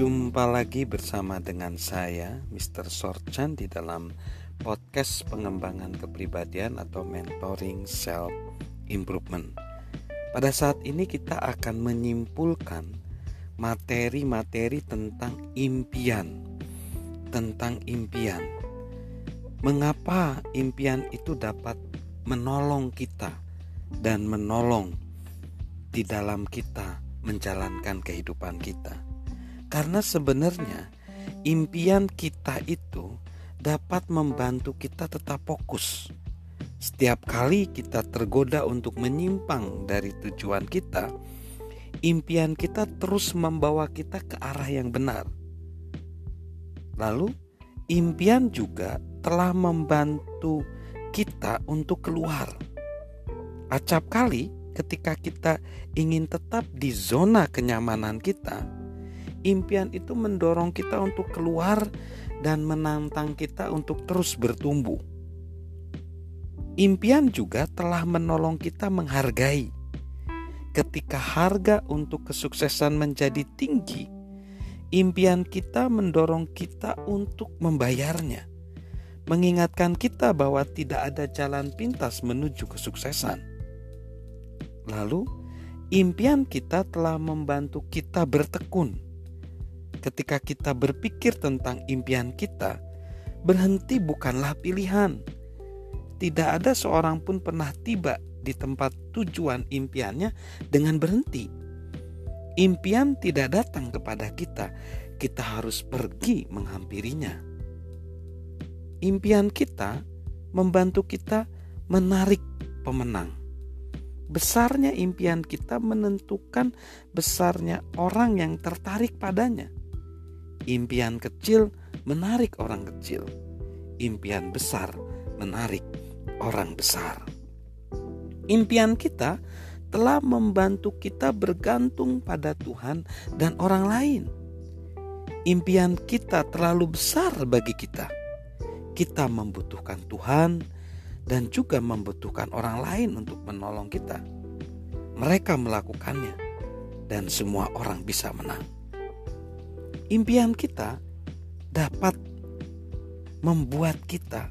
Jumpa lagi bersama dengan saya, Mr. Sorchan di dalam podcast pengembangan kepribadian atau mentoring self improvement. Pada saat ini kita akan menyimpulkan materi-materi tentang impian. Tentang impian. Mengapa impian itu dapat menolong kita dan menolong di dalam kita menjalankan kehidupan kita? Karena sebenarnya impian kita itu dapat membantu kita tetap fokus. Setiap kali kita tergoda untuk menyimpang dari tujuan kita, impian kita terus membawa kita ke arah yang benar. Lalu, impian juga telah membantu kita untuk keluar. Acap kali ketika kita ingin tetap di zona kenyamanan kita, impian itu mendorong kita untuk keluar dan menantang kita untuk terus bertumbuh. Impian juga telah menolong kita menghargai. Ketika harga untuk kesuksesan menjadi tinggi, impian kita mendorong kita untuk membayarnya, mengingatkan kita bahwa tidak ada jalan pintas menuju kesuksesan. Lalu, impian kita telah membantu kita bertekun ketika kita berpikir tentang impian kita, berhenti bukanlah pilihan. Tidak ada seorang pun pernah tiba di tempat tujuan impiannya dengan berhenti. Impian tidak datang kepada kita, kita harus pergi menghampirinya. Impian kita membantu kita menarik pemenang. Besarnya impian kita menentukan besarnya orang yang tertarik padanya. Impian kecil menarik orang kecil. Impian besar menarik orang besar. Impian kita telah membantu kita bergantung pada Tuhan dan orang lain. Impian kita terlalu besar bagi kita. Kita membutuhkan Tuhan dan juga membutuhkan orang lain untuk menolong kita. Mereka melakukannya, dan semua orang bisa menang impian kita dapat membuat kita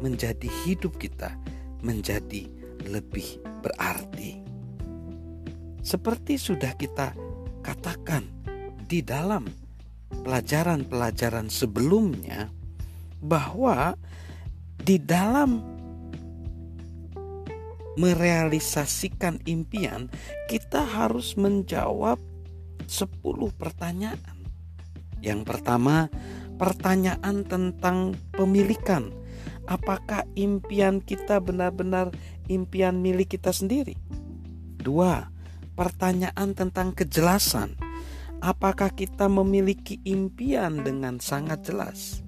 menjadi hidup kita menjadi lebih berarti. Seperti sudah kita katakan di dalam pelajaran-pelajaran sebelumnya bahwa di dalam merealisasikan impian kita harus menjawab 10 pertanyaan yang pertama, pertanyaan tentang pemilikan. Apakah impian kita benar-benar impian milik kita sendiri? Dua, pertanyaan tentang kejelasan. Apakah kita memiliki impian dengan sangat jelas?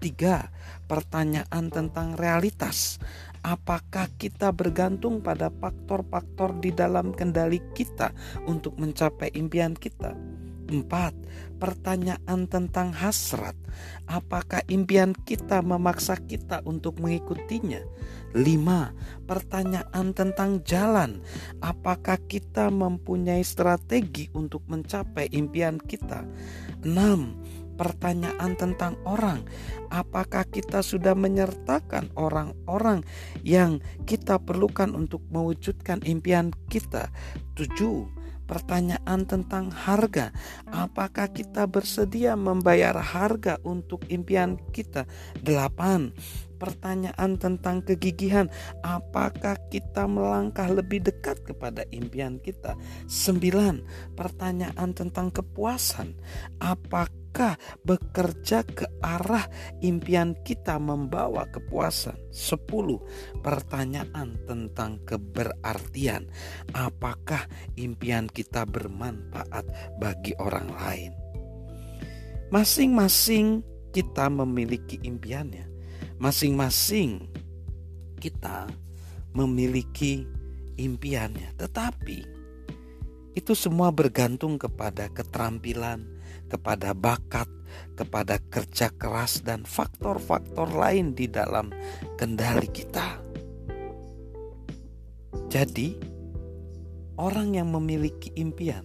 Tiga, pertanyaan tentang realitas. Apakah kita bergantung pada faktor-faktor di dalam kendali kita untuk mencapai impian kita? Empat, pertanyaan tentang hasrat. Apakah impian kita memaksa kita untuk mengikutinya? Lima, pertanyaan tentang jalan. Apakah kita mempunyai strategi untuk mencapai impian kita? Enam, pertanyaan tentang orang. Apakah kita sudah menyertakan orang-orang yang kita perlukan untuk mewujudkan impian kita? Tujuh, pertanyaan tentang harga. Apakah kita bersedia membayar harga untuk impian kita? Delapan, pertanyaan tentang kegigihan. Apakah kita melangkah lebih dekat kepada impian kita? Sembilan, pertanyaan tentang kepuasan. Apakah bekerja ke arah impian kita membawa kepuasan? 10. Pertanyaan tentang keberartian. Apakah impian kita bermanfaat bagi orang lain? Masing-masing kita memiliki impiannya. Masing-masing kita memiliki impiannya, tetapi itu semua bergantung kepada keterampilan, kepada bakat, kepada kerja keras, dan faktor-faktor lain di dalam kendali kita. Jadi, orang yang memiliki impian,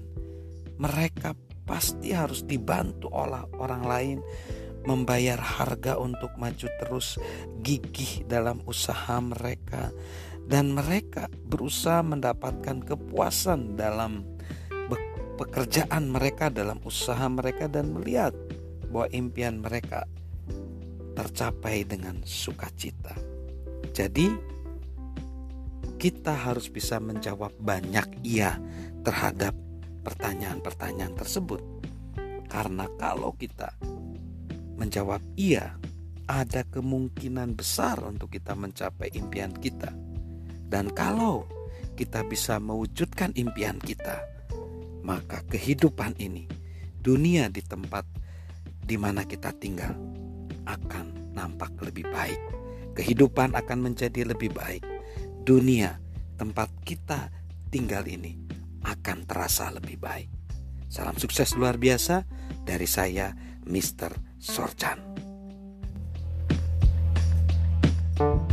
mereka pasti harus dibantu oleh orang lain membayar harga untuk maju terus gigih dalam usaha mereka dan mereka berusaha mendapatkan kepuasan dalam pekerjaan mereka dalam usaha mereka dan melihat bahwa impian mereka tercapai dengan sukacita. Jadi kita harus bisa menjawab banyak iya terhadap pertanyaan-pertanyaan tersebut. Karena kalau kita menjawab iya, ada kemungkinan besar untuk kita mencapai impian kita. Dan kalau kita bisa mewujudkan impian kita, maka kehidupan ini, dunia di tempat di mana kita tinggal, akan nampak lebih baik. Kehidupan akan menjadi lebih baik. Dunia tempat kita tinggal ini akan terasa lebih baik. Salam sukses luar biasa dari saya, Mr. Sorchan. thank you